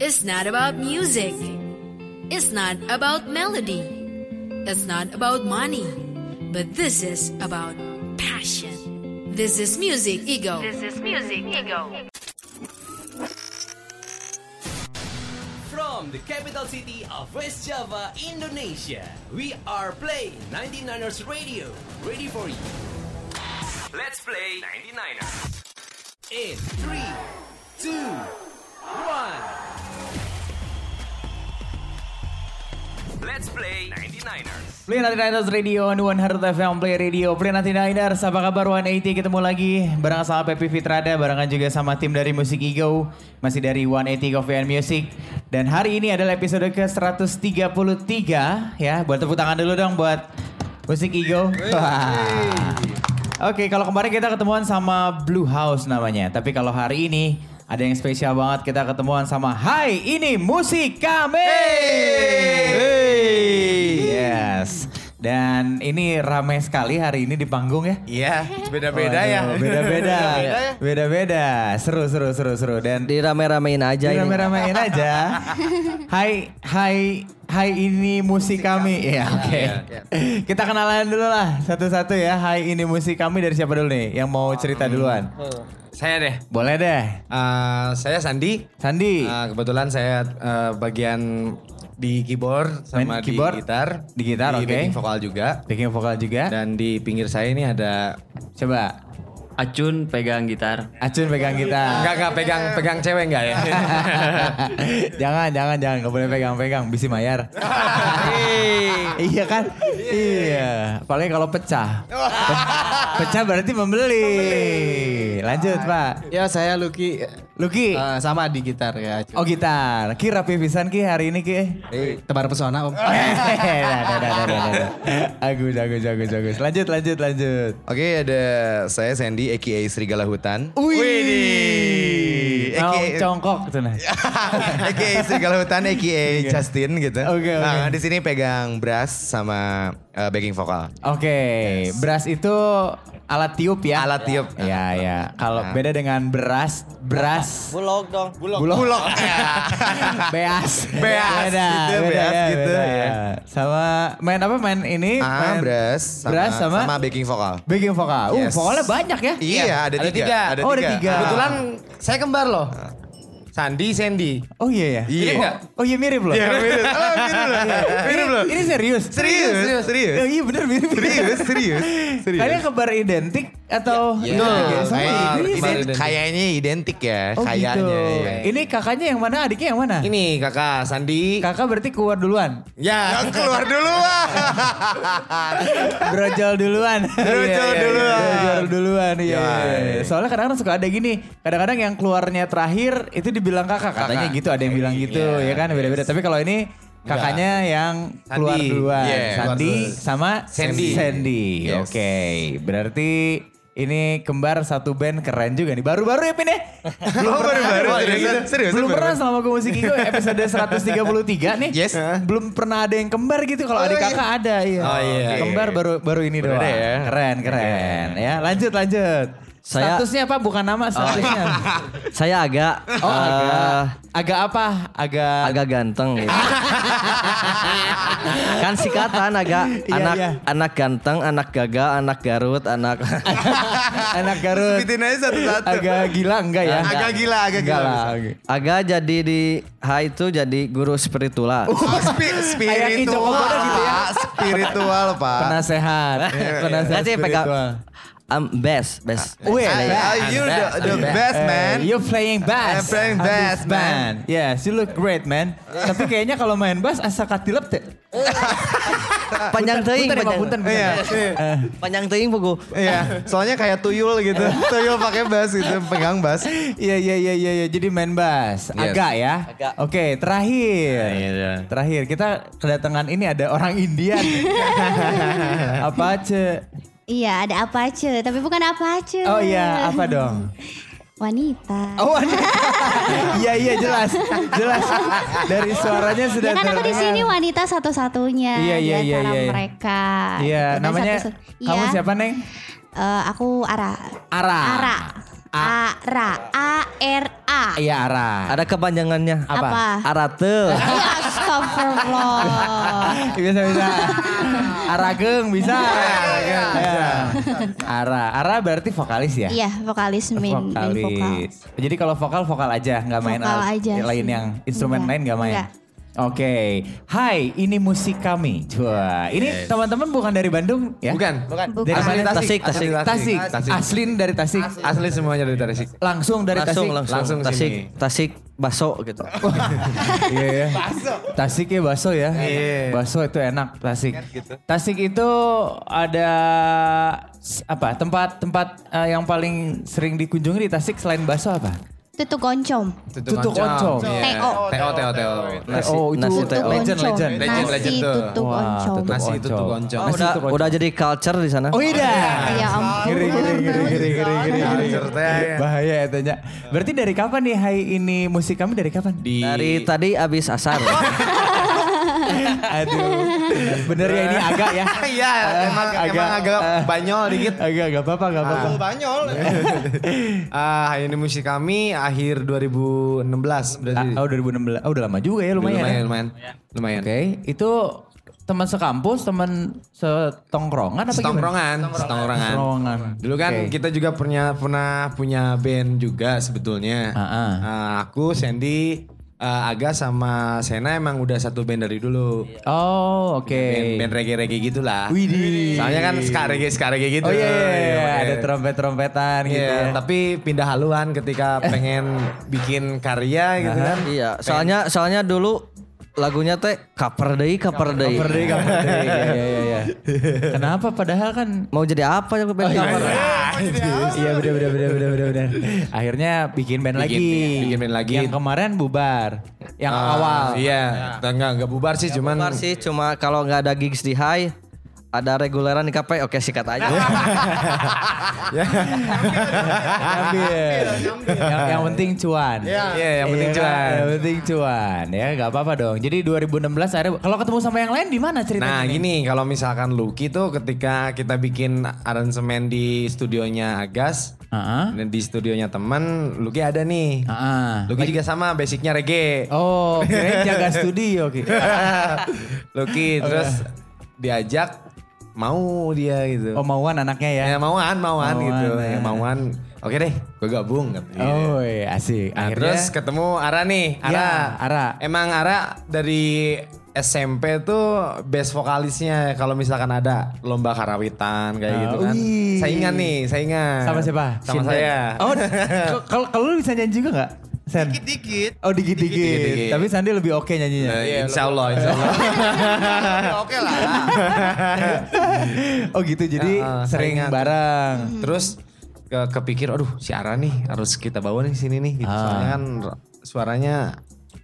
It's not about music. It's not about melody. It's not about money. But this is about passion. This is Music Ego. This is Music Ego. From the capital city of West Java, Indonesia, we are playing 99ers Radio. Ready for you. Let's play 99ers. In 3, 2, 1. Let's play 99ers. Play 99ers Radio on 100 FM Play Radio Play 99ers Apa kabar 180 ketemu lagi Bareng sama Pepi Fitrada Barengan juga sama tim dari Musik Ego. Masih dari 180 Coffee and Music. Dan hari ini adalah episode ke 133 Ya. Buat tepuk tangan dulu dong buat Musik Ego. Oke kalau kemarin kita ketemuan sama Blue House namanya. Tapi kalau hari ini ada yang spesial banget kita ketemuan sama Hai ini musik kami Yes dan ini ramai sekali hari ini di panggung ya Iya, beda-beda ya. Beda-beda. Beda-beda. Seru, seru, seru, seru. Dan Dirame-ramein aja ini. rame-ramein aja. Hai, hai, hai ini musik kami. Ya, oke. Kita kenalan dulu lah satu-satu ya. Hai ini musik kami dari siapa dulu nih? Yang mau cerita duluan? Saya deh. Boleh deh. Eh, saya Sandi. Sandi. Eh, kebetulan saya eh, bagian di keyboard Main sama keyboard? di gitar. Di gitar, oke. backing vokal juga. Backing vokal juga. Dan di pinggir saya ini ada Coba. Acun pegang gitar. Acun pegang kita. enggak enggak pegang pegang cewek enggak ya? jangan, jangan, jangan. Gak boleh pegang-pegang. Bisi mayar. iya kan? Iya. Apalagi kalau pecah. Pe- pecah berarti membeli. Lanjut, Pak. Ya saya Lucky Luki. eh, sama di gitar ya. Oh gitar. Ki rapi pisan Ki hari ini Ki. Eh, tebar pesona Om. Agus, agus, agus, agus. Lanjut, lanjut, lanjut. Oke ada saya Sandy aka Serigala Hutan Wih. Aka Oh, congkok tuh nah. aka Serigala Hutan aka Justin gitu Oke, oke. Nah di sini pegang brass sama eh, backing vokal Oke, brass itu alat tiup ya. Alat tiup. Ya, ya. Kalau Nah. beda dengan beras, beras Bulog dong. Bulog. bulog. beas. Beas, gitu, beas gitu, ya. Sama main apa main ini? Ah main brass sama, Brass sama, sama backing vokal backing vokal. Uh, Yes. vokalnya banyak ya. Iya ada, ada tiga. tiga. Oh, ada tiga. Kebetulan saya kembar loh. Sandi, Sandy. Oh iya ya. Iya. Oh, oh iya mirip loh. Iya mirip Oh mirip loh Mirip loh Ini serius. Serius Serius Oh, iya bener mirip. Serius Serius Serius Kalian kembar identik atau Ya, kayak- identik. ident- kayaknya identik ya, Oh kayaknya. gitu. ya. Ini kakaknya yang mana, adiknya yang mana? Ini kakak Sandi. Kakak berarti keluar duluan. Ya, Yang keluar dulu ah. Brojol duluan. Brojol Iya, iya, duluan. iya. Brojol duluan. Iya. Ya. Soalnya kadang-kadang suka ada gini. Kadang-kadang yang keluarnya terakhir itu dibilang kakak. Katanya Kakak. gitu. Ada yang bilang gitu. Ya kan beda-beda. Tapi kalau ini kakaknya yang keluar Sandi. duluan. Iya, Sandi keluar sama Sandy. Sandy. Yes. Oke. Berarti ini kembar satu band keren juga nih. Baru-baru ya Pin ya? Belum Oh, baru-baru, gitu. serius, Belum pernah selama gue musik itu episode 133 nih. Yes. Belum pernah ada yang kembar gitu. Kalau adik kakak ada iya. Oh, iya. Kembar baru baru ini Baru doang. ya. Keren, keren. Ya, lanjut lanjut. Saya- Statusnya apa? Bukan nama statusnya. Saya agak Oh, eh, agak agak apa? Agak agak ganteng gitu. kan sikatan agak Iya, anak iya. anak ganteng, anak gaga, anak Garut, anak anak Garut. Sebutin aja satu-satu. Agak gila enggak ya? Agak gila, agak Enggak gila. lah. agak jadi di H itu jadi guru spiritual. Oh, spi- Joko spiritual, Bodo gitu ya. Pak. Spiritual, Pak. Penasehat. Penasehat Nanti pegang spiritual. Um, best, best. Wait, Ah, you the, the best, man. You're playing bass. I'm playing bass, band. Yes, you look great, man. Tapi kayaknya kalau main bass asa katilep teh. Panjang teuing, Pak, panjang. punten, punten. Iya. Panjang teuing pugu. Iya, soalnya kayak tuyul gitu. tuyul pakai bass gitu, pegang bass. Iya iya iya iya iya. jadi main bass. Yes. Agak ya. Agak. Oke, terakhir. Terakhir. Terakhir kita kedatangan ini ada orang Indian. Apa ce? Iya ada Apache, tapi bukan Apache. Oh iya, apa dong? Wanita. Oh, wanita. iya iya jelas. Jelas. Dari suaranya sudah ya kan aku di sini wanita satu-satunya Iya, iya, iya, antara iya. mereka. Iya, gitu. Dan namanya satu- kamu Iya. siapa, Neng? Eh, aku Ara. Ara. Ara. Ara. A R A. Iya Ara. Ada kepanjangannya. Apa? Apa? Arate. Astagfirullah. bisa bisa. Arageng bisa. Arageng bisa. Ara. Ara berarti vokalis ya? Iya, vokalis main, main vokal. vokalis. Jadi kalau vokal vokal aja, nggak main Vokal alat aja lain sih. yang instrumen Enggak, lain nggak main. enggak. Oke, hai, ini musik kami. Wah, ini teman-teman bukan dari Bandung ya? Bukan. Bukan. Dari Asli mana? Tasik. Tasik, Asli Tasik. Tasik. Aslin dari Tasik. Asli semuanya dari Tasik. Langsung dari langsung, Tasik. langsung Langsung Tasik, sini. Tasik baso gitu. Iya ya. Tasik ya baso ya. Iya. Baso itu enak Tasik. Tasik itu ada apa? Tempat tempat eh, yang paling sering dikunjungi di Tasik selain baso apa? Tutuk oncom. Tutuk oncom. Teo. Teo, Teo, Teo. Nasi, oh, itu nasi Tutuk teo. legend, legend. Legend, Nasi legend tuh. tutuk oncom. Nasi tutuk oncom. Oh, udah, jadi culture di sana. Oh iya. Ya ampun. Ngeri, ngeri, ngeri, ngeri. Cerita ya. Bahaya ya tanya. Berarti dari kapan nih Hai ini musik kami dari kapan? Di Dari tadi abis asar. Aduh. Bener ya ini agak ya. Iya, emang Agak- emang agak eh. banyol dikit. Agak gak apa-apa gak apa-apa. Banyol. Ah, ini musik kami akhir 2016 berarti. Ah, oh 2016. Oh udah lama juga ya lumayan. lumayan, ya. lumayan. Lumayan. Oke, itu teman sekampus, teman setongkrongan apa gimana? Setongkrongan, setongkrongan. Setongkrongan. Dulu kan Oke. kita juga pernah pernah punya band juga sebetulnya. Ah, ah. Ah, aku, Sandy, ah, Aga sama Sena emang udah satu band dari dulu. Oh, oke. Band, band reggae-reggae gitulah. Widih. Soalnya kan ska reggae ska reggae gitu. Oh iya, iya, iya, Iya, ada iya. trompet-trompetan gitu. Iya, ya. tapi pindah haluan ketika pengen bikin karya gitu kan. iya, soalnya soalnya dulu lagunya teh cover deui cover deui. Cover deh, cover deh. Iya, iya, iya, iya. Kenapa? Padahal kan Mau jadi apa ya band cover? Iya bener bener bener bener bener bener. Akhirnya bikin band Bikin- lagi. bikin band lagi. Yang kemarin bubar. Yang Ah, awal. Iya, enggak enggak bubar sih cuman Bubar sih cuma kalau nggak ada gigs di high ada reguleran di KP oke sikat aja. Ambil. yang, yang penting cuan. Iya, yang penting Iya, cuan. Yang penting cuan. Ya nggak apa-apa dong. Jadi 2016 akhirnya kalau ketemu sama yang lain di mana ceritanya? Nah gini kalau misalkan Lucky tuh ketika kita bikin aransemen di studionya Agas Heeh. dan di studionya teman Lucky ada nih. Heeh. Lucky juga sama basicnya reggae. Oh, kirain jaga studio. Lucky terus diajak mau dia gitu. Oh mauan anaknya ya. Ya mauan, mauan, Mauan, gitu. ya. Ya, mauan. Oke deh, gue gabung. katanya. Oh iya, asik. Nah, Akhirnya terus ketemu Ara nih, Ara. Ya, Ara. Emang Ara dari SMP tuh best vokalisnya kalau misalkan ada lomba karawitan kayak Ah, gitu kan. wih. Saingan nih, saingan. sama siapa? Sama Shinten. saya. Oh, kalau kalau lu bisa nyanyi juga nggak? Sen? Dikit-dikit. Oh dikit-dikit. Tapi Sandi lebih oke nyanyinya. Eh, insya Allah, insya Allah. Oke lah. oh gitu, jadi Ah, sering saingan. bareng. Terus ke kepikir, aduh si Ara nih harus kita bawa nih sini nih. Gitu. Ah. Soalnya kan suaranya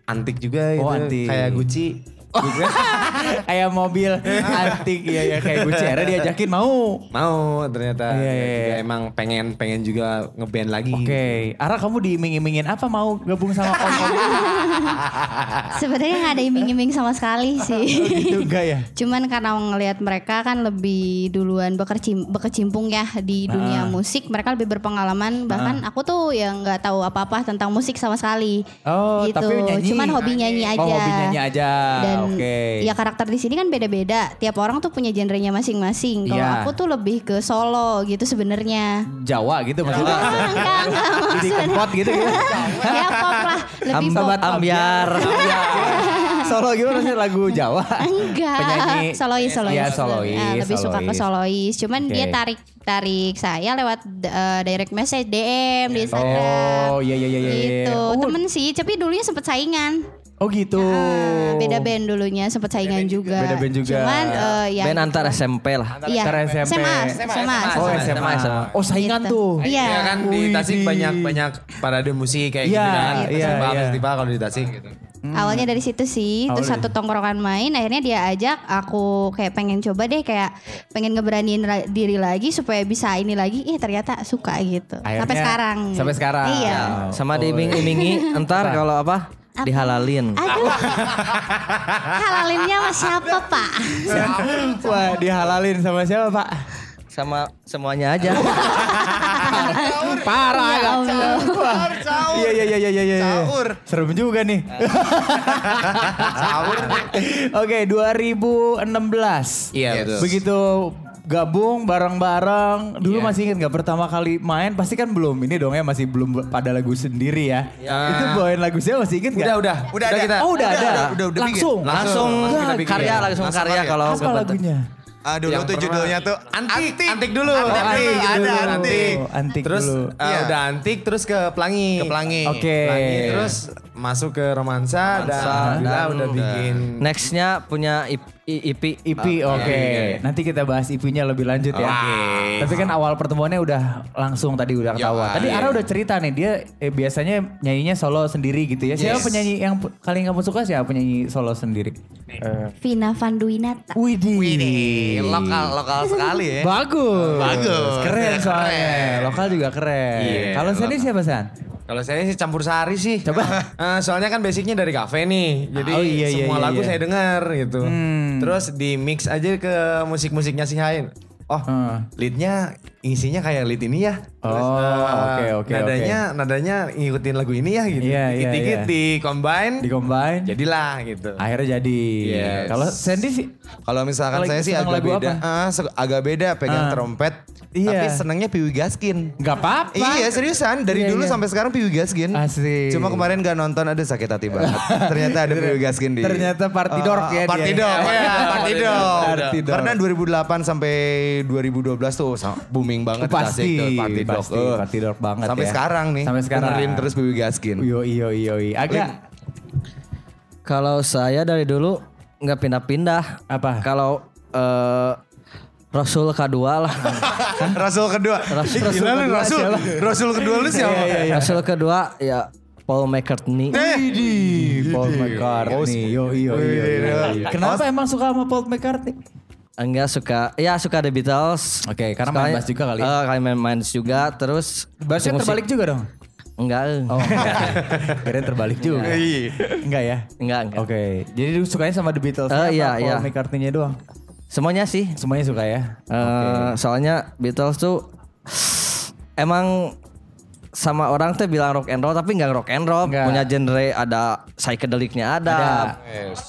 antik juga gitu. Oh, antik. Kayak Gucci. Gitu. Kayak mobil antik ya ya kayak Gucci. Akhirnya diajakin mau. Mau ternyata. Iya, iya, Juga iya. Emang pengen pengen juga ngeband lagi. Oke, Ara kamu diiming-imingin apa mau gabung sama Om? Om? Sebenarnya nggak ada iming-iming sama sekali sih. gitu enggak ya? Cuman karena ngelihat mereka kan lebih duluan bekercim- berkecimpung ya di dunia Ah. musik, mereka lebih berpengalaman. Bahkan aku tuh yang nggak tahu apa-apa tentang musik sama sekali. Oh, gitu. tapi nyanyi. Cuman hobi nyanyi aja. Oh, hobi nyanyi aja. Dan Oke. ya karakter di sini kan beda-beda. Tiap orang tuh punya genrenya masing-masing. Kalau Iya. aku tuh lebih ke solo gitu sebenarnya. Jawa gitu maksudnya. Enggak, enggak maksudnya. gitu gitu. ya pop lah, lebih pop. Sobat Ambiar. Solo gimana sih lagu Jawa? Enggak, Penyanyi. solois, solois. Iya, solois, Ah, lebih suka ke solois. solois. Cuman Oke. dia tarik tarik saya lewat eh, direct message DM di Instagram. Oh, iya iya iya iya. Gitu. Oh, Temen sih, tapi dulunya sempet saingan. Oh gitu. Ah, beda band dulunya sempet saingan juga. Beda band juga. Cuman eh, ya Band gitu antar lah. SMP lah. Iya. Antara SMP. SMA, SMA, Oh SMA. SMA. SMA. Oh saingan Gitu. tuh. Iya. Iya kan di Tasik di- banyak banyak parade musik kayak Iya, gitu kan. iya, Festival iya. festival kalau di Tasik gitu. Awalnya dari situ sih, terus Awalnya. satu tongkrongan main, akhirnya dia ajak aku kayak pengen coba deh kayak pengen ngeberaniin ra- diri lagi supaya bisa ini lagi. Ih ternyata suka gitu. sampai Akhirnya- sekarang. Sampai sekarang. Iya. Sama diiming-imingi entar kalau apa? Dihalalin. Aduh. Halalinnya sama siapa, Pak? Wah dihalalin sama siapa pak? Sama semuanya aja. Parah Ya. Allah. Wah. Iya iya iya iya iya. iya. Sahur. Serem juga nih. Sahur. Oke, 2016. Iya, betul. Begitu gabung bareng-bareng. Dulu Iya. masih ingat nggak pertama kali main pasti kan belum ini dong ya masih belum pada lagu sendiri ya. Itu bawain lagu saya masih ingat nggak? Udah, udah. Udah ada. kita. Oh udah ada. Udah, udah, udah bikin. langsung. Langsung kita bikin. karya langsung Langsung karya karya. kalau Apa lagunya? Ah dulu Yang tuh pernah- judulnya tuh Antik, Antik. antik dulu. Antik antik dulu, ada dulu. antik. Antik terus dulu. uh, Iya. udah antik terus ke pelangi. Ke Pelangi. Oke. Pelangi, terus masuk ke romansa, dan alhamdulillah dan udah bikin Nextnya punya IP, IP. IP Ah, oke. iya. Nanti kita bahas IP-nya lebih lanjut ya. Oke. Tapi kan awal pertemuannya udah langsung tadi udah ketawa. Tadi iya. Ara udah cerita nih dia eh, biasanya nyanyinya solo sendiri gitu ya. Siapa Yes. penyanyi yang paling kamu suka siapa penyanyi solo sendiri? Eh, Vina Vanduinata. Widih. Widih, lokal lokal sekali ya. Bagus. Bagus. Keren Ya, soalnya. keren. Lokal juga keren. Iya, Kalau Sandy siapa San? Kalau saya sih campur sari sih. Coba. Eh, soalnya kan basicnya dari kafe nih. Jadi Oh, iya, iya, semua iya, lagu iya. saya dengar gitu. Hmm. Terus di mix aja ke musik-musiknya si Hain. Oh, Hmm. leadnya isinya kayak lead ini ya. Oh, eh, oke, oke, Nadanya nadanya ngikutin lagu ini ya gitu. Iya, iya, Dikit-dikit iya. di combine. Di combine. Jadilah gitu. Akhirnya jadi. Yes. Kalau Sandy sih Kalau misalkan Kalau saya sih agak beda, se- agak beda pegang Ah. trompet. Iya. Tapi senangnya Piwi Gaskin. nggak apa-apa. Iya seriusan dari Iya, dulu iya. sampai sekarang Piwi Gaskin. Asik. Cuma kemarin gak nonton ada sakit hati banget. Ternyata ada Piwi Gaskin di. Ternyata Party Dog Oh, ya dia. Party Dog. Iya, Party Dog. Karena 2008 sampai 2012 tuh sa- booming banget Pasti, Tasik tuh, Party Dog. pasti, Eh, Party Dog banget Sampai ya. sekarang nih. Sampai sekarang. Dengerin terus Piwi Gaskin. Yo yo yo Agak Kalau saya dari dulu nggak pindah-pindah. Apa? Kalau eh, Rasul kedua lah. Rasul kedua. Rasul- Gila lu kedua Rasul. siapa? Rasul kedua lu siapa? Rasul kedua ya Paul McCartney. Widih, Paul Iya. McCartney. Yo yo yo. yo. Kenapa emang suka sama Paul McCartney? Enggak suka, ya suka The Beatles. Oke, karena main bass juga kali. Eh, kali main bass juga, terus Bassnya musik- terbalik juga dong? Enggak. Oh, kira terbalik juga. Enggak ya? enggak, enggak. Oke, jadi lu sukanya sama The Beatles apa iya, Paul iya. McCartney-nya doang? Semuanya sih. Semuanya suka ya? Eh, Soalnya Beatles tuh emang sama orang tuh bilang rock and roll tapi nggak rock and roll Nggak. punya genre ada psychedelicnya ada,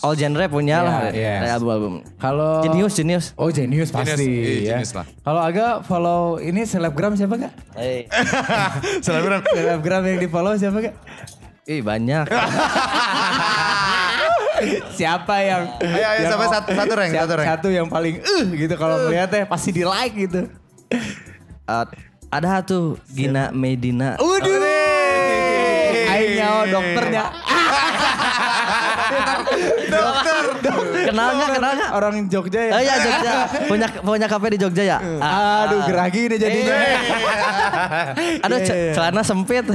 all genre punya Iya, lah iya. kayak album-album Kalau Genius Genius Oh Genius pasti iya, ya. Genius lah. Kalau agak follow ini selebgram siapa gak? Selebgram. selebgram yang di follow siapa gak? ih banyak siapa yang Ayo, ayo, yang- sampai satu- satu rank, siapa- satu rank. satu yang paling eh gitu kalau melihatnya pasti di like gitu. Eh, ada tuh Gina Medina Udah. Oh, dokternya. Dokter. kenal nggak kenal nggak Orang Jogja ya. oh iya Jogja punya punya kafe di Jogja ya Aduh geragi nih jadinya. Iya, iya. celana sempit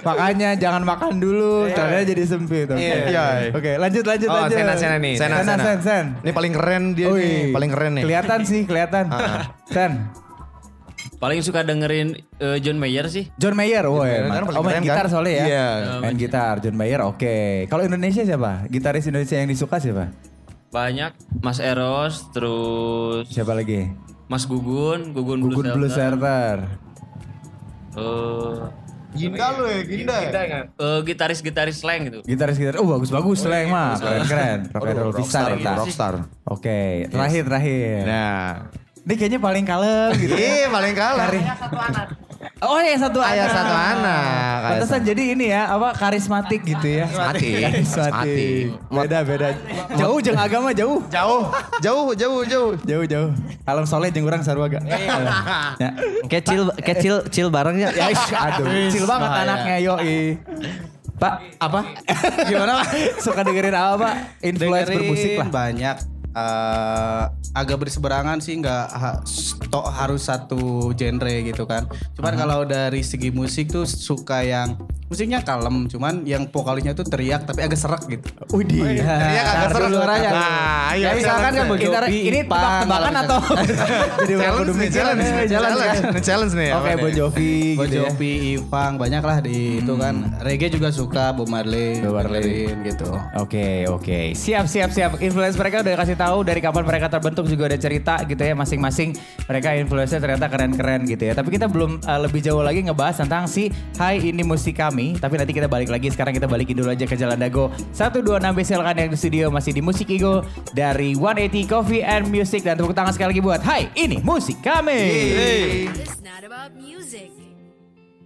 Makanya jangan makan dulu, caranya jadi sempit. Oke. Iya. Oke, lanjut lanjut Oh, lanjut. Sena, Sena nih. Sena, Sena, Sena, Sena. Sen, Sen. Ini paling keren dia Ui. nih, paling keren nih. Kelihatan sih, kelihatan. Sen. Paling suka dengerin eh, John Mayer sih. John Mayer, woi. Kan Oh main keren gitar kan? soalnya ya. Iya. Main gitar, John Mayer oke. Kalau Indonesia siapa? Gitaris Indonesia yang disuka siapa? Banyak Mas Eros, terus Siapa lagi? Mas Gugun, Gugun, Gugun Blue Shelter. Eh, Ginda lu ya, Ginda. eh, gitaris-gitaris slang gitu. Gitaris gitaris. Oh bagus-bagus Leng mah. Keren-keren. Rock and roll Rockstar, rockstar. Oke, terakhir terakhir. Nah. Ini kayaknya paling kalem gitu. Iya, paling kalah. Oh yang satu anak. Ayah satu anak. Ayah Pantesan jadi ini ya, apa karismatik gitu ya. Karismatik. Karismatik. Beda beda. Jauh jeung agama jauh. Jauh, jauh, jauh, jauh. Jauh jauh. Alam soleh jeung urang sarua Ya. kecil kecil chill bareng ya Ya, aduh, kecil banget anaknya yoi. Pak, apa? Gimana Pak? Suka dengerin apa Pak? Influence Dengerin bermusik lah. banyak eh, agak berseberangan sih nggak ha, tok harus satu genre gitu kan. Cuman kalau dari segi musik tuh suka yang musiknya kalem, cuman yang vokalisnya tuh teriak tapi agak serak gitu. Widih. Teriak agak seru. suaranya. Nah, iya. Ya, misalkan kan Kita, ini tebak-tebakan atau jadi Challenge kudu nih, challenge, nih, nih, challenge ya. challenge, challenge nih. Oke, Bon? Jovi Bon gitu ya. Jovi, Ipang, banyak lah di itu kan. Reggae juga suka, Bob Marley, Bob Marley. gitu. Oke oke siap siap siap influence mereka udah kasih tahu dari kapan mereka terbentuk juga ada cerita gitu ya masing-masing mereka influencer ternyata keren-keren gitu ya tapi kita belum uh, lebih jauh lagi ngebahas tentang si Hai ini musik kami tapi nanti kita balik lagi sekarang kita balikin dulu aja ke Jalan Dago 126 B silakan yang di studio masih di Musik Ego dari 180 Coffee and Music dan tepuk tangan sekali lagi buat Hai ini musik kami It's not about music.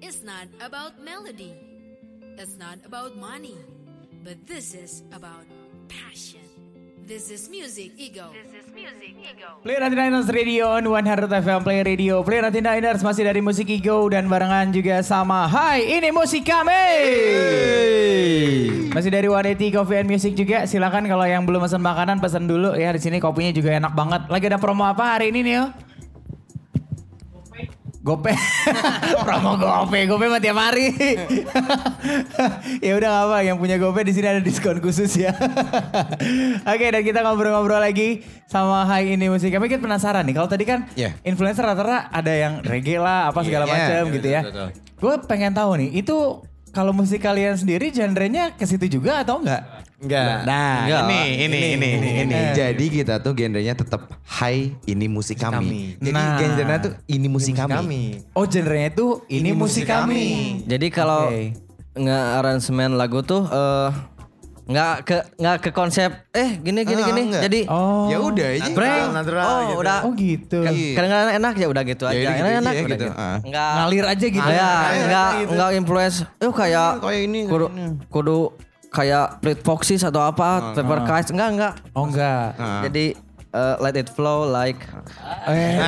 It's not about melody. It's not about money. But this is about passion. This is music ego. This is music ego. Play 99ers Radio on 100 FM Play Radio. Play 99ers masih dari Musik Ego dan barengan juga sama. Hai ini musik kami! Masih dari 180 Coffee and Music juga. Silakan kalau yang belum pesan makanan pesan dulu. Ya di sini kopinya juga enak banget. Lagi ada promo apa hari ini nih? Gope, promo Gope, Gope mah tiap hari. ya udah gak apa, yang punya Gope di sini ada diskon khusus ya. Oke, dan kita ngobrol-ngobrol lagi sama Hai ini musik. Kami kan penasaran nih, kalau tadi kan Iya. influencer rata-rata ada yang reggae lah, apa segala Iya, macam iya, gitu ya. Gue pengen tahu nih, itu kalau musik kalian sendiri genrenya ke situ juga atau enggak? Enggak. Nah, Enggak. Ini, ini, ini, ini, ini. Eh. Jadi kita tuh genrenya tetap hai ini musik kami. Jadi Nah. genrenya tuh ini musik kami. Oh genrenya itu ini, musik kami. Jadi kalau Oke. nge-aransemen lagu tuh eh nggak ke nggak ke konsep eh gini gini Ah, gini. enggak. Jadi Oh. Ya udah aja. breng. natural oh, gitu. udah. Oh gitu. Ka- Iya. Kadang-kadang enak ya udah gitu Ya aja. gitu enak, aja enak ya udah gitu. gitu. Ah. Enggak Ngalir aja gitu. Ya, Kayak enggak gitu. enggak influence. Eh kayak kayak ini, kudu ini. kudu kayak Fleet Foxes atau apa, Paper Kites enggak enggak. Oh enggak. Ah. Jadi eh, let it flow like Eh,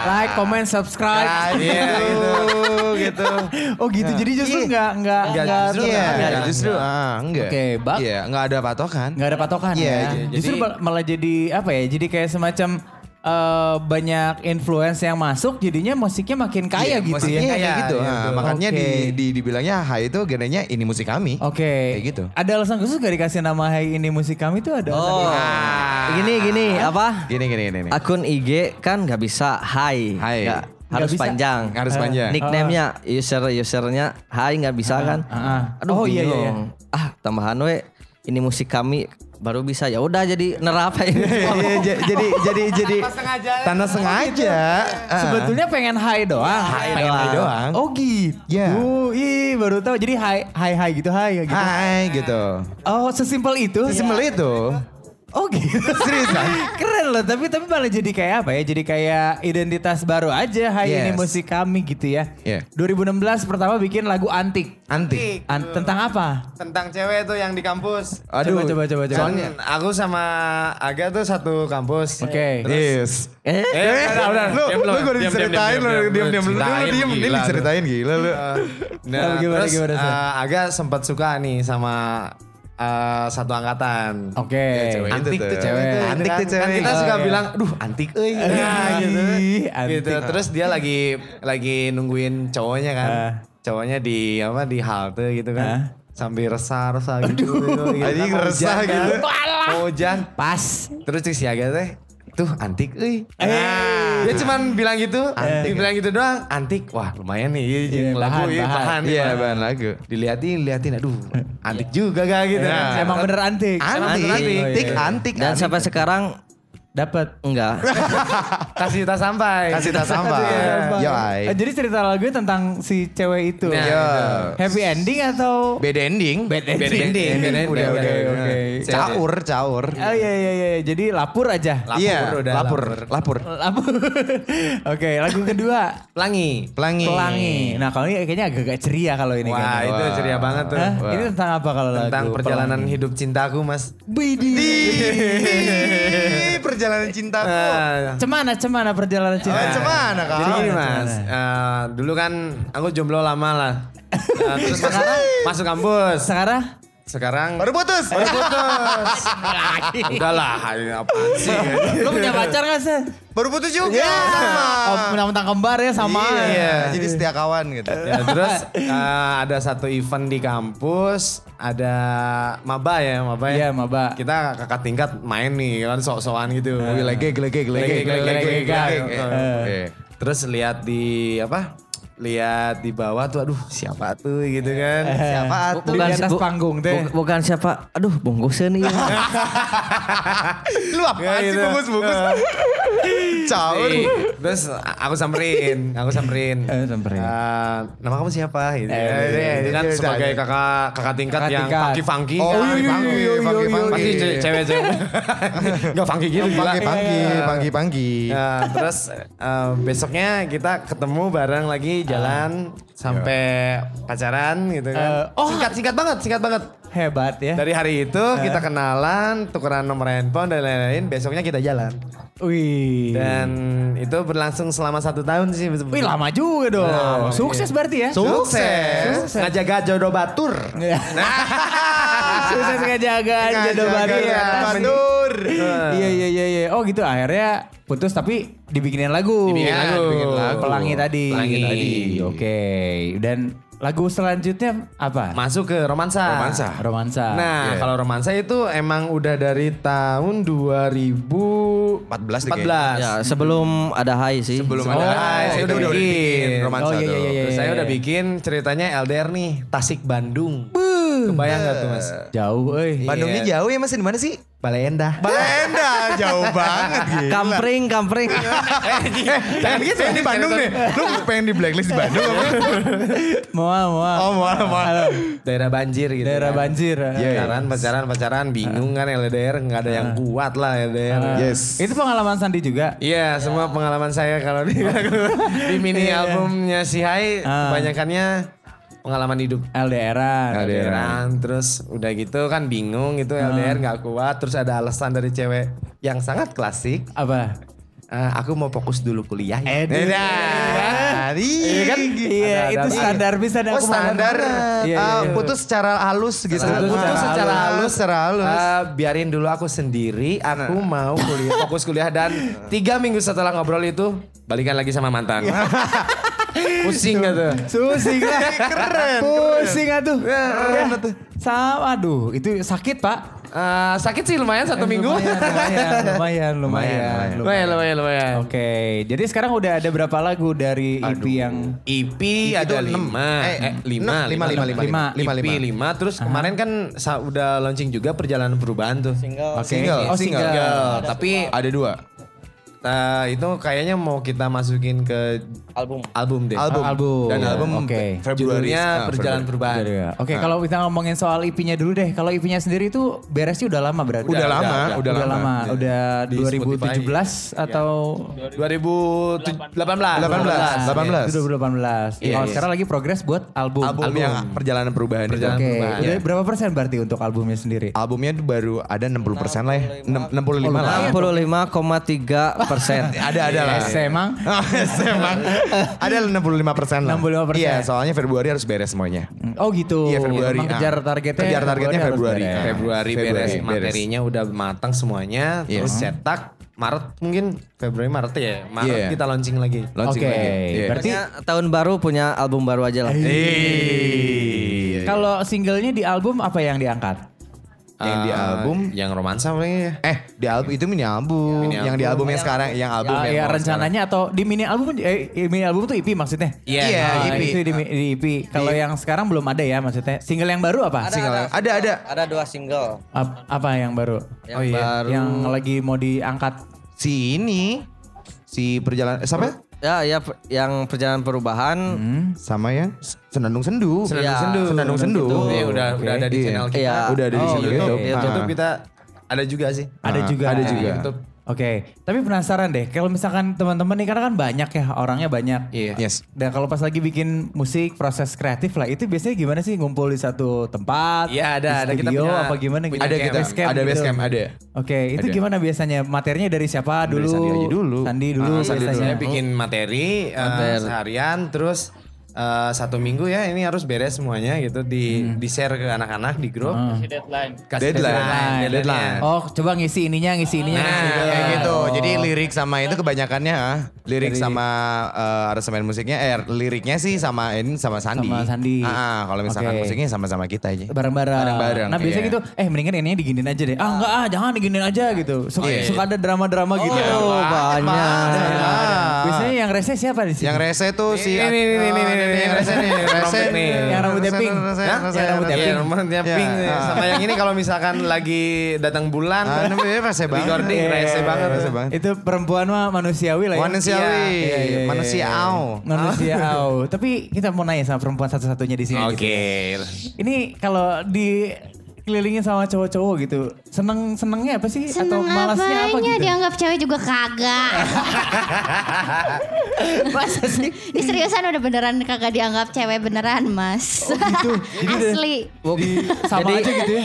Like, comment, subscribe. Iya gitu, gitu. oh gitu. Jadi justru enggak enggak Enggak, enggak justru Iya, enggak. justru ah enggak. Oke, bak. Iya, enggak ada patokan. nggak ada patokan Iya, ya. iya. Justru Jadi- mal- malah jadi apa ya? Jadi kayak semacam eh, banyak influence yang masuk, jadinya musiknya makin kaya Iya, gitu musiknya ya. kayak Iya, gitu. iya, Ah, betul. makanya Oke. di, di dibilangnya hai itu genrenya ini musik kami. Oke. Kayak gitu. Ada alasan khusus gak dikasih nama Hai ini musik kami tuh ada alasan Oh. khusus? Gini gini apa? Gini gini gini. Akun IG kan nggak bisa hi, Hai. Nggak, Nggak harus bisa. panjang. Harus panjang. Nickname-nya user usernya hai nggak bisa kan? ah, ah. Aduh Oh, iya, iya, bingung. Ah tambahan we ini musik kami baru bisa ya udah jadi nerap ini. Iya, j- jadi jadi jadi tanpa sengaja. Ah. Sebetulnya pengen Hai doang. pengen hai doang. Oh gitu. Iya. Ih baru tahu. Jadi Hai Hai Hai gitu Hai gitu. Hai gitu. Oh sesimpel itu. Sesimpel itu. Oh gitu. Serius Keren loh. Tapi tapi malah jadi kayak apa ya? Jadi kayak identitas baru aja. Hai ini Yes. musik kami gitu ya. Iya. 2016 pertama bikin lagu antik. Antik. An- tentang apa? Tentang cewek tuh yang di kampus. Aduh. Coba, coba, coba, coba. Soalnya aku sama Aga tuh satu kampus. Oke. Yes. eh Eh, udah, udah. Lu, Diam lu gue diceritain lu, diam, diam lu, diam, ini diceritain gila lu. Nah, Oh, gimana, terus eh, Aga sempat suka nih sama eh, satu angkatan. Oke. Ya, cewek itu Antik tuh tuh. cewek tuh. Antik gitu tuh kan. cewek. Kan kita suka bilang, "Duh, antik euy." Nah, gitu. Ih, antik. Gitu. Terus dia lagi lagi nungguin cowoknya kan. Ah. Cowoknya di apa di halte gitu kan. Sambil resah-resah gitu. gitu. Anjing Kan resah hujan gitu. Hujan. Pas. Terus si Aga teh tuh antik euy. Eh. Nah, dia cuman bilang gitu, antik. bilang gitu doang, antik. Wah, lumayan nih, iya, Iya, lagu bahan, iya, bahan. bahan, Iya, bahan. bahan lagu. Diliatin, liatin, aduh, antik juga gak gitu. Ya. Emang bener antik. Antik, Antik. antik, antik. dan sampai sekarang Dapat. enggak. Kasih tak sampai. kasih tas sampah. Yo. Eh, Jadi cerita lagunya tentang si cewek itu. Nah, Yo. Happy ending atau Bad ending. Bad ending. Bad ending, bad ending. Udah, Oke, oke, oke. oke. Caur, caur. Oh iya iya iya. Jadi lapur aja. Lapur Iya, udah, lapur, lapur. lapur. Lapur. Oke, lagu kedua. Pelangi. Pelangi. Pelangi. Nah, kalau ini kayaknya agak-agak ceria kalau ini Wah, kan. itu ceria banget tuh. Hah? Ini tentang apa kalau lagu? Tentang perjalanan Pelangi? hidup cintaku, Mas. Di perjalanan cintaku. Nah, Cemana cemana perjalanan cinta? Oh, cemana kak? Jadi gini Gimana, mas, eh, dulu kan aku jomblo lama lah. Eh, terus masuk, masuk kampus. Sekarang sekarang Baru putus. baru putus. Udahlah, ini apaan sih? Lu punya pacar gak sih? Baru putus juga. Sama. Oh, mentang-mentang kembar ya sama. Iya, jadi setia kawan gitu. Ya, terus eh, ada satu event di kampus, ada maba ya, maba ya. Iya, maba. Kita kakak tingkat main nih, kan sok-sokan gitu. Lege, lege, lege, Lege, lege, lege, lege. lege. Oke. Terus lihat di apa? Lihat di bawah tuh, aduh siapa tuh gitu kan? Siapa Bu- atuh? Di atas bu- panggung teh. bu- bukan siapa. Aduh, bungkusin nih. Lu apa Ya, sih gitu. bungkus-bungkus? Caur. Ih, Terus aku samperin, aku samperin. Eh, samperin. Eh, nama kamu siapa? Gitu. Eh, Ya, iya, itu kan iya, sebagai iya. kakak kakak tingkat Kakak yang tingkat. funky funky. Oh, kan? iya, iya, Funky, iya, iya, funky, iya, funky. Pasti iya. ce- cewek-cewek. Enggak funky gitu panggi, panggi, panggi. Nah, terus eh, besoknya kita ketemu bareng lagi jalan sampai pacaran gitu kan. Eh, oh. Singkat singkat banget, singkat banget. Hebat ya. Dari hari itu kita kenalan, tukeran nomor handphone dan lain-lain. Besoknya kita jalan. Wih. Dan itu berlangsung selama satu tahun sih. Wih lama juga dong. Nah, Sukses berarti ya. Sukses. Ngajaga jodoh batur. Iya. Sukses ngejaga jodoh Ngajaga ya. Batur. Iya iya iya iya. Oh gitu akhirnya putus tapi dibikinin lagu. Dibikinin lagu. Dibikin lagu. Pelangi tadi. Pelangi tadi. Oke. Dan lagu selanjutnya apa? Masuk ke romansa. Romansa. Romansa. Nah, Iya. kalau romansa itu emang udah dari tahun 2014. 14 deh kayaknya. ya, sebelum ada Hai sih. Sebelum Oh, ada Hai, saya udah, udah bikin romansa Oh, iya, iya, iya, Terus saya udah bikin ceritanya LDR nih, Tasik Bandung. Kebayang gak tuh mas? Jauh euy. Bandungnya Iya. jauh ya mas, di mana sih? Balai Endah. Balenda, jauh banget gila. Kampring, kampring. Jangan gitu, di Bandung nih. Lu pengen di blacklist di Bandung apa? Moal moal. Oh, mau mau. Daerah banjir gitu. Daerah kan. banjir. Iya, Pacaran, pacaran, pacaran, bingung kan LDR, nggak ada yang kuat lah LDR. Yes. Itu pengalaman Sandi juga. Iya, semua pengalaman saya kalau di, di mini albumnya si Hai, Ah. kebanyakannya pengalaman hidup. LDRan. LDRan, terus udah gitu kan bingung gitu LDR nggak kuat, terus ada alasan dari cewek yang sangat klasik. Apa? "Eh, aku mau fokus dulu kuliah. ya." Edu. Iya kan? Iya, Ada- itu ada- standar bisa Oh standar Iya, ah, iya. putus secara halus gitu. Putus Putus secara secara halus. halus, Secara halus. Eh, biarin dulu aku sendiri, aku mau kuliah, fokus kuliah dan tiga minggu setelah ngobrol itu balikan lagi sama mantan. Pusing gak tuh? Susing lah. Keren, Pusing atuh. Keren Ya. tuh. Sama, aduh, itu sakit pak. Eh, sakit sih lumayan satu minggu. Lumayan, lumayan, lumayan, lumayan. lumayan, lumayan, lumayan. Oke, jadi sekarang udah ada berapa lagu dari EP yang EP Itu ada lima, Eh, eh, lima, lima, lima, lima, lima. lima, EP lima. lima. Terus kemarin kan udah launching juga perjalanan perubahan tuh. Single. Oke. Single. Oh, single. Single. Tapi Ada dua. eh, itu kayaknya mau kita masukin ke Album. album deh. Album. album. Dan album Oke. Februari. Judulnya Ah, perjalanan perubahan. Jadi ya. Oke, kalau kita ngomongin soal EP-nya dulu deh. Kalau EP-nya sendiri itu beresnya udah lama berarti. Udah lama, udah, udah Udah, lama. lama. Udah Di 2017 atau 2018. 18. 18. Itu 2018. Iya, oh, iya. sekarang lagi progres buat album. Album, yang perjalanan perubahan. Perjalanan Oke, perubahan. udah berapa persen berarti untuk albumnya sendiri? Albumnya tuh baru ada 60 persen lah ya. Enam- 65 lah. 65,3 persen. Ada ada lah. Yes, emang. Ada 65 persen lah. 65%. Iya, soalnya Februari harus beres semuanya. Oh gitu. Iya, Februari. Emang kejar Ah. targetnya. Kejar targetnya Februari. Februari, Februari, beres, beres. materinya udah matang semuanya, Yes. terus cetak Maret mungkin Februari Maret ya. Maret Iya. kita launching lagi. Launching Oke, lagi. Iya. berarti Pokoknya tahun baru punya album baru aja lah. Iya. kalau singlenya di album apa yang diangkat? Yang di Eh, album yang romansa paling ya. Eh, di album itu mini album. Mini yang di album yang sekarang, yang album Ya, yang ya rencananya atau di mini album eh mini album tuh EP maksudnya? Iya, Iya, Ah, EP. Itu di, di EP. Kalau yang sekarang belum ada ya maksudnya. Single yang baru apa? Single. Ada, ada. Ada dua single. Ap- apa yang baru? Yang Oh, iya. baru. Yang lagi mau diangkat. Si ini si perjalanan eh, siapa? Ya, ya per- yang perjalanan perubahan. Hmm. Sama yang Senandung Sendu. Senandung Iya. Sendu. Senandung Sendu. Iya, udah udah ada di Iya. channel kita. Iya. Udah ada di Oh, channel oke. YouTube. Di Ah. YouTube kita ada juga sih. Ada Ah, juga. ada di juga. YouTube. Oke, tapi penasaran deh. Kalau misalkan teman-teman nih karena kan banyak ya orangnya banyak. Iya. Yes. Dan kalau pas lagi bikin musik, proses kreatif lah, itu biasanya gimana sih ngumpul di satu tempat? Iya, ada, di ada. Kita punya- apa gimana gitu? Ada camp. kita, Base camp ada base gitu. camp, ada. Oke, itu Ada. gimana biasanya? Materinya dari siapa Dari dulu? Sandi aja dulu. Sandi dulu Ah, Sandi biasanya. Saya bikin materi, eh, Materi. seharian terus eh, satu minggu ya ini harus beres semuanya gitu di di share ke anak-anak di grup. deadline. Kasih Deadline. deadline. Oh, coba ngisi ininya, ngisi ininya. Nah, ngisi kayak gitu. Oh. Jadi lirik sama itu kebanyakannya ah, lirik sama eh, aransemen musiknya eh liriknya sih sama ini sama Sandi. Sama Sandi. Ah, ah, kalau misalkan Oke. musiknya sama-sama kita aja. bareng-bareng. Bareng-bareng, Nah biasanya iya. gitu, eh mendingan ini diginin aja deh. Ah enggak ah, jangan diginin aja gitu. Suka, suka ada drama-drama gitu. Oh, banyak. Biasanya yang rese siapa di sini? Yang rese tuh si Ini, ini, ini, rese nih, rese nih. Yang rambutnya pink. Yang rambutnya rese. Iya, pink. rambutnya Ya, pink. Sama yang ini kalau misalkan lagi datang bulan. Ah, rese banget. Recording, rese banget. Rese banget. Itu perempuan mah manusiawi lah ya. Manusiawi. Iya, iya, iya, Manusia iya. au. Manusia au. Tapi kita mau nanya sama perempuan satu-satunya di sini. gitu. Oke. Ini kalau di kelilingin sama cowok-cowok gitu, seneng senengnya apa sih? Atau Seneng malasnya apa gitu? dianggap cewek juga kagak. Masa sih? Ini seriusan udah beneran kagak dianggap cewek beneran mas. gitu. Asli. Sama aja gitu ya?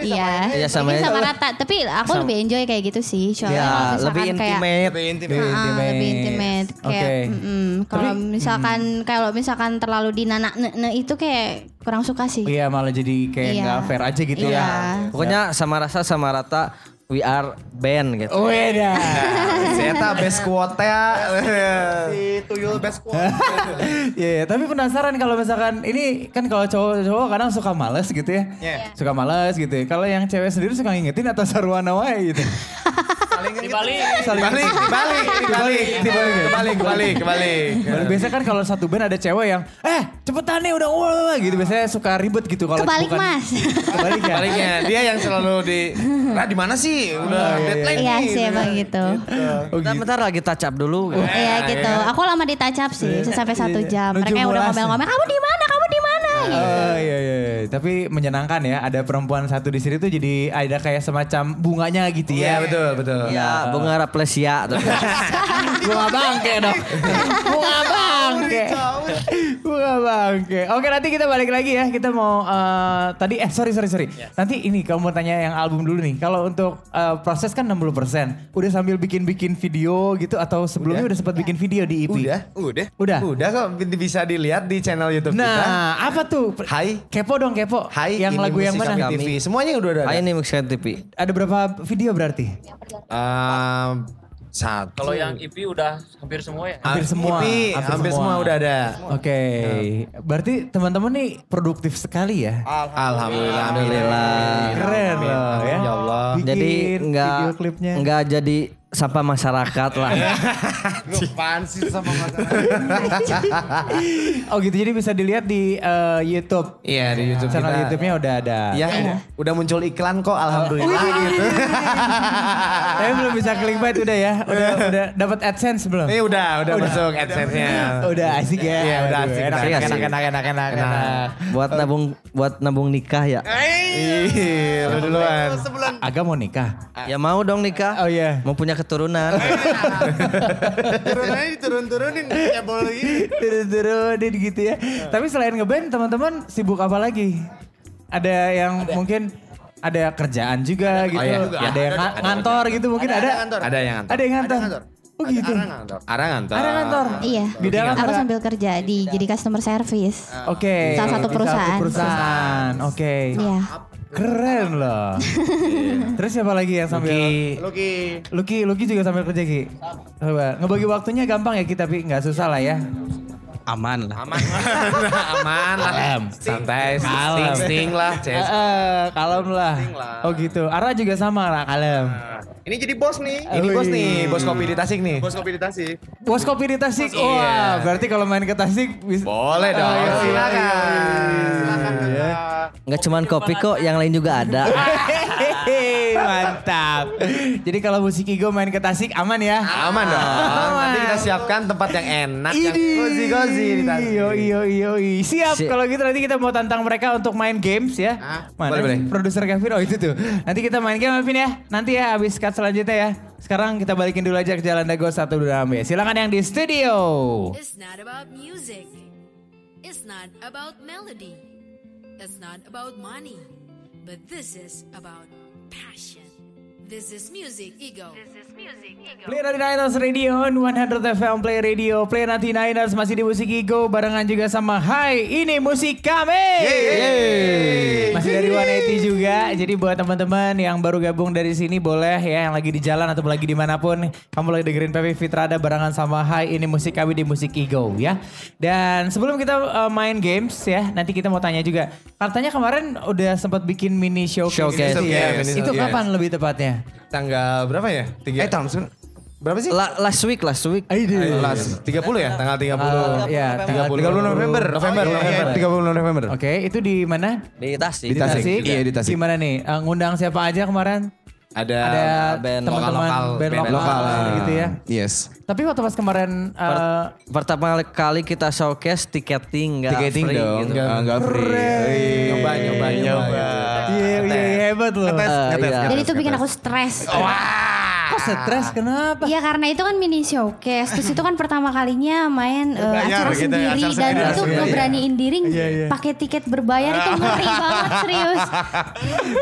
Iya. Iya, sama Mungkin aja. sama rata. Tapi aku lebih enjoy kayak gitu sih. Soalnya Ya, lebih misalkan kayak intimate. Lebih Ah, intimate. lebih intimate kayak Oke. mm-mm. kalau misalkan kalau misalkan terlalu dinanak ne itu kayak kurang suka sih. Iya malah jadi kayak Iya. nggak fair aja gitu Iya. ya. Pokoknya sama rasa sama rata we are band gitu. Oh iya. Saya tak best quote ya. Tuyul best Iya, iya. tapi penasaran kalau misalkan ini kan kalau cowok-cowok kadang suka males gitu ya. Suka males gitu ya. Kalau yang cewek sendiri suka ngingetin atau sarwana wae gitu. Dibalik. Saling Balik, balik, Dibalik, balik, dibalik. Kebalik, kebalik, kebalik. Baru biasa kan kalau satu band ada cewek yang eh cepetan nih udah wah gitu biasanya suka ribet gitu kalau Kebalik bukan mas. kebalik ya Baliknya dia yang selalu di, nah di mana sih? Udah deadline Iya nih. sih emang gitu. Oh, Bentar, bentar lagi touch up dulu. gitu. Iya gitu. Aku lama ditacap sih bisa sampai satu jam. Mereka yang udah ngomel-ngomel, kamu di mana? Oh iya, iya iya. Tapi menyenangkan ya. Ada perempuan satu di sini tuh jadi ada kayak semacam bunganya gitu Iya ya betul, betul. Ya, bunga raplesia. tapi. bunga bangke dong. Bunga bangke. Bunga bangke. Oke nanti kita balik lagi ya. Kita mau eh, tadi eh sorry sorry sorry. Nanti ini kamu mau tanya yang album dulu nih. Kalau untuk eh, proses kan 60% udah sambil bikin bikin video gitu atau sebelumnya udah, sempat bikin video di EP Udah, Udah. udah? Udah kok. Bisa dilihat di channel YouTube kita. nah apa tuh Hai. kepo dong kepo Hai, yang lagu yang mana kami TV. Semuanya udah ada. Ah, ini Mixed TV. ada berapa video berarti Ehm, satu. Kalau yang EP udah hampir semua ya. Hampir semua, EP, hampir hampir, semua. semua. udah ada. Oke, berarti teman-teman nih produktif sekali ya. Alhamdulillah. Alhamdulillah. Keren loh ya. Ya Allah. Bikin Jadi enggak video klipnya. enggak jadi sampah masyarakat lah. Apaan sih sama Oh gitu, jadi bisa dilihat di eh, YouTube. Iya di YouTube Channel kita. YouTube-nya udah ada. Ya, udah muncul iklan kok alhamdulillah gitu. Tapi belum bisa clickbait udah ya. Udah udah dapat AdSense belum? Ini udah, udah, masuk AdSense-nya. Udah asik ya. Iya, udah asik, Enak, enak, asik. enak, enak, enak, enak. buat nabung buat nabung nikah ya. Lu duluan. Agak mau nikah. Ya mau dong nikah. Oh iya. Mau punya keturunan. Turun aja turun-turunin cebol gitu. Turun-turunin gitu ya. Tapi selain ngeband, teman-teman sibuk apa lagi? Ada yang mungkin ada kerjaan juga gitu. iya. Ada yang nga- ngantor gitu mungkin ada. Ada yang ngantor. Ada yang ngantor. Oh gitu. Ada ngantor. Ada ngantor. Iya. Bidang Aku apa? sambil kerja di jadi customer service. Oke. Salah satu Di perusahaan. perusahaan. Oke. Iya. Keren loh. Terus siapa lagi yang sambil Luki. Lucky, Lucky juga sambil kerja Ki. Coba ngebagi waktunya gampang ya Ki tapi nggak susah lah ya. Aman lah. Aman. Aman lah. Santai. Sting, sting lah. Eh, eh, kalem lah. Oh gitu. Ara juga sama lah kalem. Ini jadi bos nih. Ini bos nih, bos kopi di Tasik nih. Bos kopi di Tasik. Bos kopi di Tasik. Iya. Wah, berarti kalau main ke Tasik bisa. Boleh dong. Oh, iya, iya, Silakan. iya. Nggak cuman kopi kok, yang lain juga ada. Mantap. Jadi kalau musik Igo main ke Tasik aman ya? Aman dong. Aman. Nanti kita siapkan tempat yang enak, yang Ini. cozy-cozy di Tasik. Yo yo yo Siap. Si- Kalau gitu nanti kita mau tantang mereka untuk main games ya. Mana boleh, boleh. Produser Kevin. Oh itu tuh. Nanti kita main game Kevin ya. Nanti ya habis cut selanjutnya ya. Sekarang kita balikin dulu aja ke Jalan Dago satu dua ya. Silakan yang di studio. It's not about music. It's not about melody. It's not about money. But this is about passion. This is music ego. Play 99ers Radio on 100 FM Play Radio Play 99ers masih di Musik Ego Barengan juga sama Hai ini musik kami Masih dari 180 juga Jadi buat teman-teman yang baru gabung dari sini Boleh ya yang lagi di jalan atau lagi di mana pun Kamu lagi dengerin PV Fitrada barengan sama Hai ini musik kami di Musik Ego ya Dan sebelum kita uh, main games ya Nanti kita mau tanya juga Katanya kemarin udah sempat bikin mini showcase, Showcase. ya. Showcase. Itu Yes. kapan lebih tepatnya? Tanggal berapa ya? Tiga. Eh tahun berapa sih? La- last week, last week. Ayo, Las 30 ya? Tanggal 30. Uh, ya, tanggal 30 November. November. Oh, iya, November. 30 November. Oke, itu di mana? Di Tasik. Di Tasik. Iya, di Tasik. Gimana nih? Eh, ngundang siapa aja kemarin? Ada, Ada band teman-teman lokal, band, band lokal, lokal. gitu ya. Yes. Tapi waktu pas kemarin eh, Pertama kali kita showcase tiketing nggak free dong. gitu. Enggak enggak free. Wih. Nyoba, nyoba, nyoba. Hebat loh. Eh, iya. Dan itu bikin aku stres. Kok stres kenapa? Iya karena itu kan mini showcase. Terus itu kan pertama kalinya main eh, acara gitu ya, sendiri acara dan sendiri. itu Iya, iya. ngeberaniin diri iya. pakai tiket berbayar itu ngeri banget serius.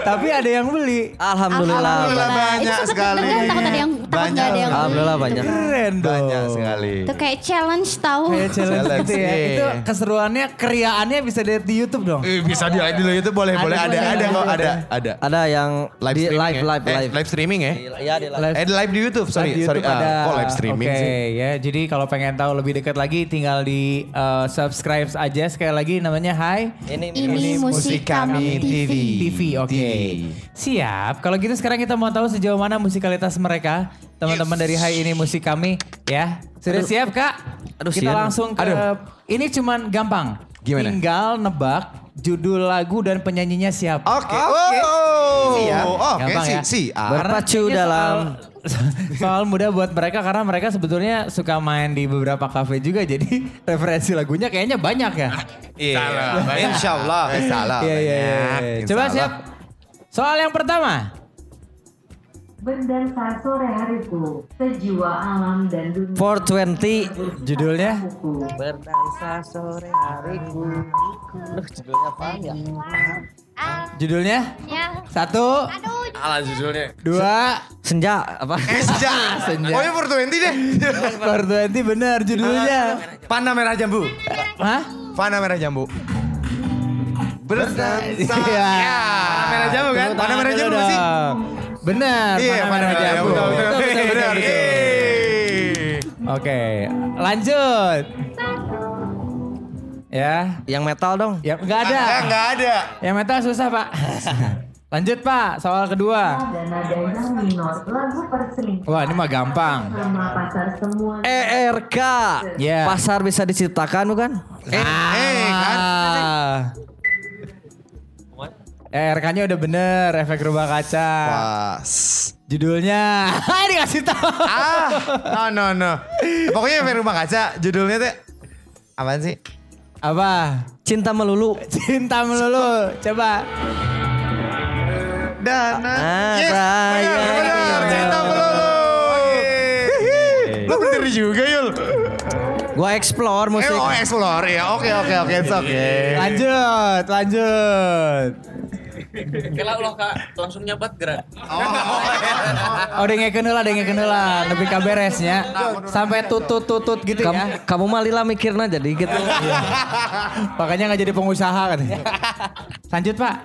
Tapi ada yang beli. Alhamdulillah. Alhamdulillah. Itu banyak sempet sekali. deg-degan, takut ada yang takut nggak ada yang beli. Alhamdulillah banyak. Keren dong. Banyak sekali. Itu kayak challenge tahu. Kayak challenge Challenge, gitu ya. iya. Itu keseruannya, keriaannya bisa dilihat di YouTube dong. Eh, bisa di di itu boleh boleh Ada, ada ada, ada kok ada. ada ada. Ada yang Live di live, ya? live, Eh, live. live streaming ya? Iya di live. Eh live di YouTube sorry Di sorry YouTube ah, ada. kok live streaming Oke sih? ya, jadi kalau pengen tahu lebih dekat lagi tinggal di uh, subscribe aja sekali lagi namanya Hai Ini, Ini musik kami TV. TV. Oke. Siap. Kalau gitu sekarang kita mau tahu sejauh mana musikalitas mereka, teman-teman dari Hai ini musik kami ya. Sudah siap Kak? Aduh, kita sian. langsung ke ini cuman gampang. Gimana? Tinggal nebak judul lagu dan penyanyinya siapa. Oke. Oh. Siap. Oke Gampang sih ya. sih. Ah. Berpacu kayaknya dalam soal, soal mudah buat mereka karena mereka sebetulnya suka main di beberapa kafe juga jadi referensi lagunya kayaknya banyak ya. Iya. Insya Allah. Salah. Iya iya iya. banyak. Coba siap. Soal yang pertama. Berdansa sore hariku, sejiwa alam dan dunia 420 Judulnya. Berdansa sore hariku. Duh, judulnya apa ya? judulnya satu Alah judulnya. dua Senja apa? Senja. Senja. Oh ya 420 deh. Berarti benar judulnya. Panah merah jambu. Hah? Fana merah jambu. Berdansa. Iya. Panah merah jambu kan? Tangan merah jambu sih. Benar. Iya, merah jambu. jambu. Betul, betul, betul, Benar. betul. Yeay. Oke, lanjut. Ya, Yang metal dong. ya nggak ada. Eh, Enggak ada. Yang metal susah pak. Lanjut pak, soal kedua. Minor, lagu. Wah ini mah gampang. Sama pasar semua. ERK. Ya. Pasar bisa diciptakan bukan? Eh, eh kan. Ah. Eh, RK-nya udah bener, efek rubah kaca. Pas. Judulnya, ini kasih tahu. Ah, no no no. Pokoknya efek rumah kaca judulnya tuh apaan sih? Apa? Cinta melulu. Cinta melulu. Coba. Dana. Ah, Yes, Raya. benar, benar. Cinta melulu. Lo bener juga Yul. Gua explore Eh, musik. oh explore ya. Oke oke oke, it's okay. Lanjut, lanjut. Kalau lo kak langsung nyabat gerak. Oh, udah ngeken heula, udah ngeken heula. Lebih kaberesnya. Sampai tutut-tutut gitu Kamu, ya. kamu mah lila mikirnya jadi gitu. Makanya nggak jadi pengusaha kan. Lanjut pak.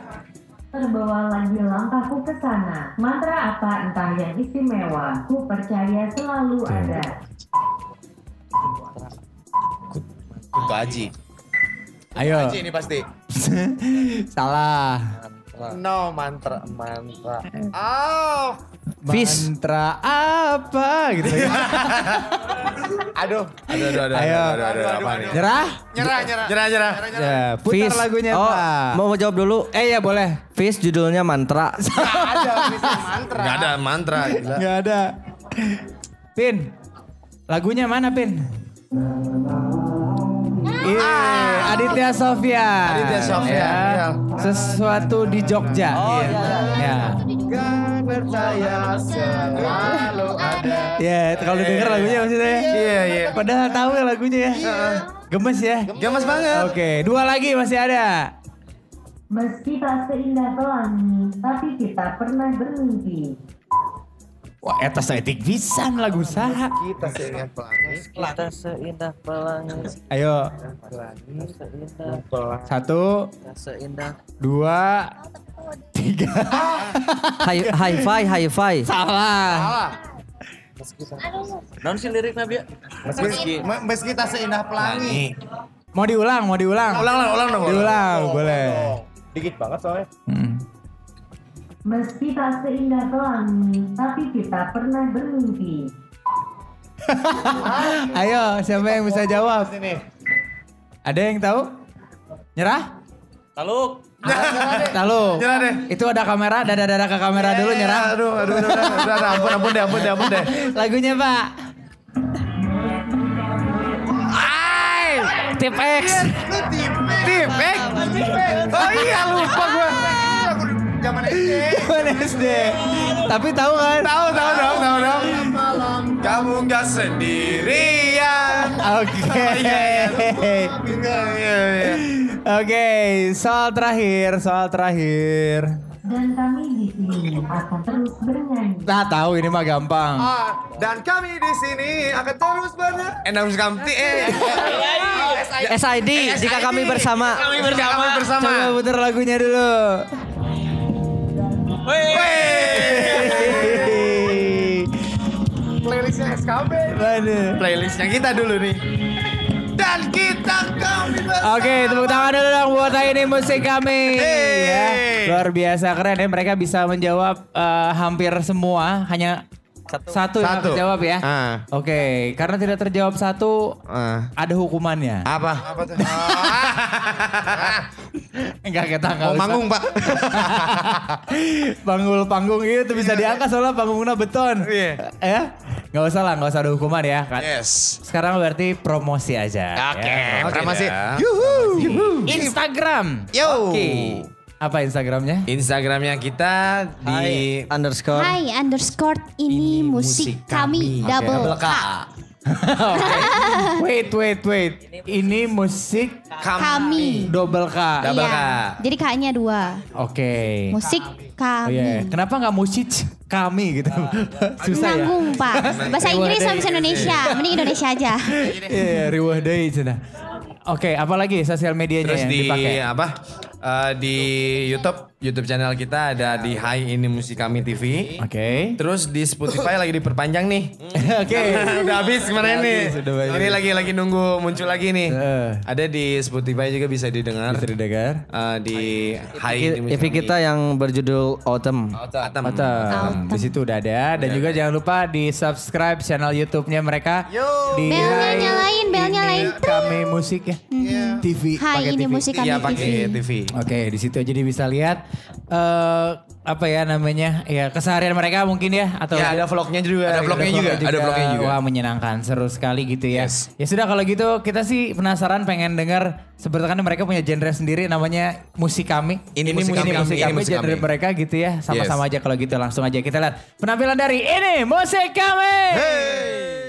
Terbawa lagi langkahku ke sana. Mantra apa entah yang istimewa. Ku percaya selalu ada. Kunto Aji. Ayo. Aji ini pasti. Salah. No mantra mantra. Oh. Fish. Mantra apa gitu ya. Aduh. Aduh aduh aduh. Ayo. Aduh aduh, aduh, apa nih? Nyerah? Nyerah nyerah. Nyerah nyerah. Ya, putar lagunya Oh, Pak. mau jawab dulu. Eh ya boleh. Fish judulnya mantra. Enggak ada mantra. gila. Gak ada. Pin. Lagunya mana Pin? Iya, Aditya Sofyan. Aditya Sofyan, Ya. iya. Sesuatu di Jogja. Oh iya. Kan percaya selalu ada. Ya, kalau denger lagunya maksudnya. Iya iya. Padahal tahu ya lagunya ya. Gemes ya. Gemes banget. Oke, dua lagi masih ada. Meski tak seindah pelangi, tapi kita pernah bermimpi. Wah, eta saeutik pisan lagu saha. Kita seingat pelangi. Kita seindah pelangi. Ayo. Satu, Kita seindah. dua, tiga. High, high five, high five. Salah. Non sih lirik Nabi? Meski, meski tak seindah pelangi. Mau diulang, mau diulang. Ulang ulang dong. Diulang, boleh. Dikit banget soalnya. Hmm. Meski tak seindah pelangi, tapi kita pernah bermimpi. Ayo, siapa yang bisa jawab? Ada yang tahu? Nyerah? Taluk. Nyerah deh. Itu ada kamera, dada-dada ke kamera dulu nyerah. Aduh, aduh, aduh, aduh, aduh, aduh, ampun, ampun deh, ampun deh, ampun deh. Lagunya, Pak. Tip X. Tip, eh. Oh iya, lupa gue. Zaman SD. Zaman SD. Tapi tahu kan? Tahu, tahu dong, tahu dong. Kamu nggak sendirian. Oke. Iya, iya. Oke, soal terakhir, soal terakhir. Dan kami di sini akan terus bernyanyi. Nah, tahu ini mah gampang. Ah, dan kami di sini akan terus benar. Enam Kamti eh. SID, jika kami bersama. Kami bersama. Kami bersama. Coba putar lagunya dulu. Playlistnya SKB. Playlistnya kita dulu nih. Dan kita kami bersama. Oke, tepuk tangan dulu dong buat ini musik kami. Hey. Ya, luar biasa keren ya mereka bisa menjawab eh, hampir semua hanya satu, yang Satu. terjawab ya. Ah. Oke, karena tidak terjawab satu Ah. ada hukumannya. Apa? Apa tuh? Enggak kita enggak Mau usah. manggung, Pak. Panggul panggung itu bisa diangkat soalnya panggungnya beton. Iya. Ya? Nggak usah lah, nggak usah ada hukuman ya. Kan? Yes. Sekarang berarti promosi aja. Oke, ya. promosi. Yuhu. Instagram. Yo. Oke. Apa Instagramnya? Instagramnya kita di Underscore. Hai underscore ini, musik, kami, double K. Oke. Wait, wait, wait. Ini musik Kami. double K. Double Iya. K. Jadi K-nya dua. Oke. Musik Oh, kami. iya. Kenapa nggak musik kami gitu? Susah ya. Nanggung Pak. Bahasa Inggris sama bahasa Indonesia. Mending Indonesia aja. Iya, riwah deui cenah. Oke, apalagi sosial medianya Terus yang di dipakai? apa? Eh, di YouTube, YouTube channel kita ada di Hai Ini Musik Kami TV. Oke. Terus di Spotify lagi diperpanjang nih. Oke. udah habis kemarin nih. Ini lagi lagi nunggu muncul lagi nih. Eh. Ada di Spotify juga bisa didengar. Bisa didengar. Eh, di Hai Ini Musik EP kita yang berjudul Autumn. Autumn. Autumn. Di situ udah ada dan juga jangan lupa di subscribe channel YouTube-nya mereka. Di Belnya Hai nyalain, belnya nyalain. Kami musik ya. TV. Hai ini TV. musik kami Iya TV. pakai TV. Oke, di situ jadi bisa lihat eh apa ya namanya? Ya keseharian mereka mungkin ya atau Ya ada vlognya juga. Ada vlognya juga. Ada vlognya juga. Wah, menyenangkan, seru sekali gitu ya. Yes. Ya sudah kalau gitu kita sih penasaran pengen dengar sebenarnya mereka punya genre sendiri namanya musik kami. Ini musik kami, musik ini kami, musik genre kami. mereka gitu ya. Sama-sama aja kalau gitu langsung aja kita lihat penampilan dari ini musik kami. Hey.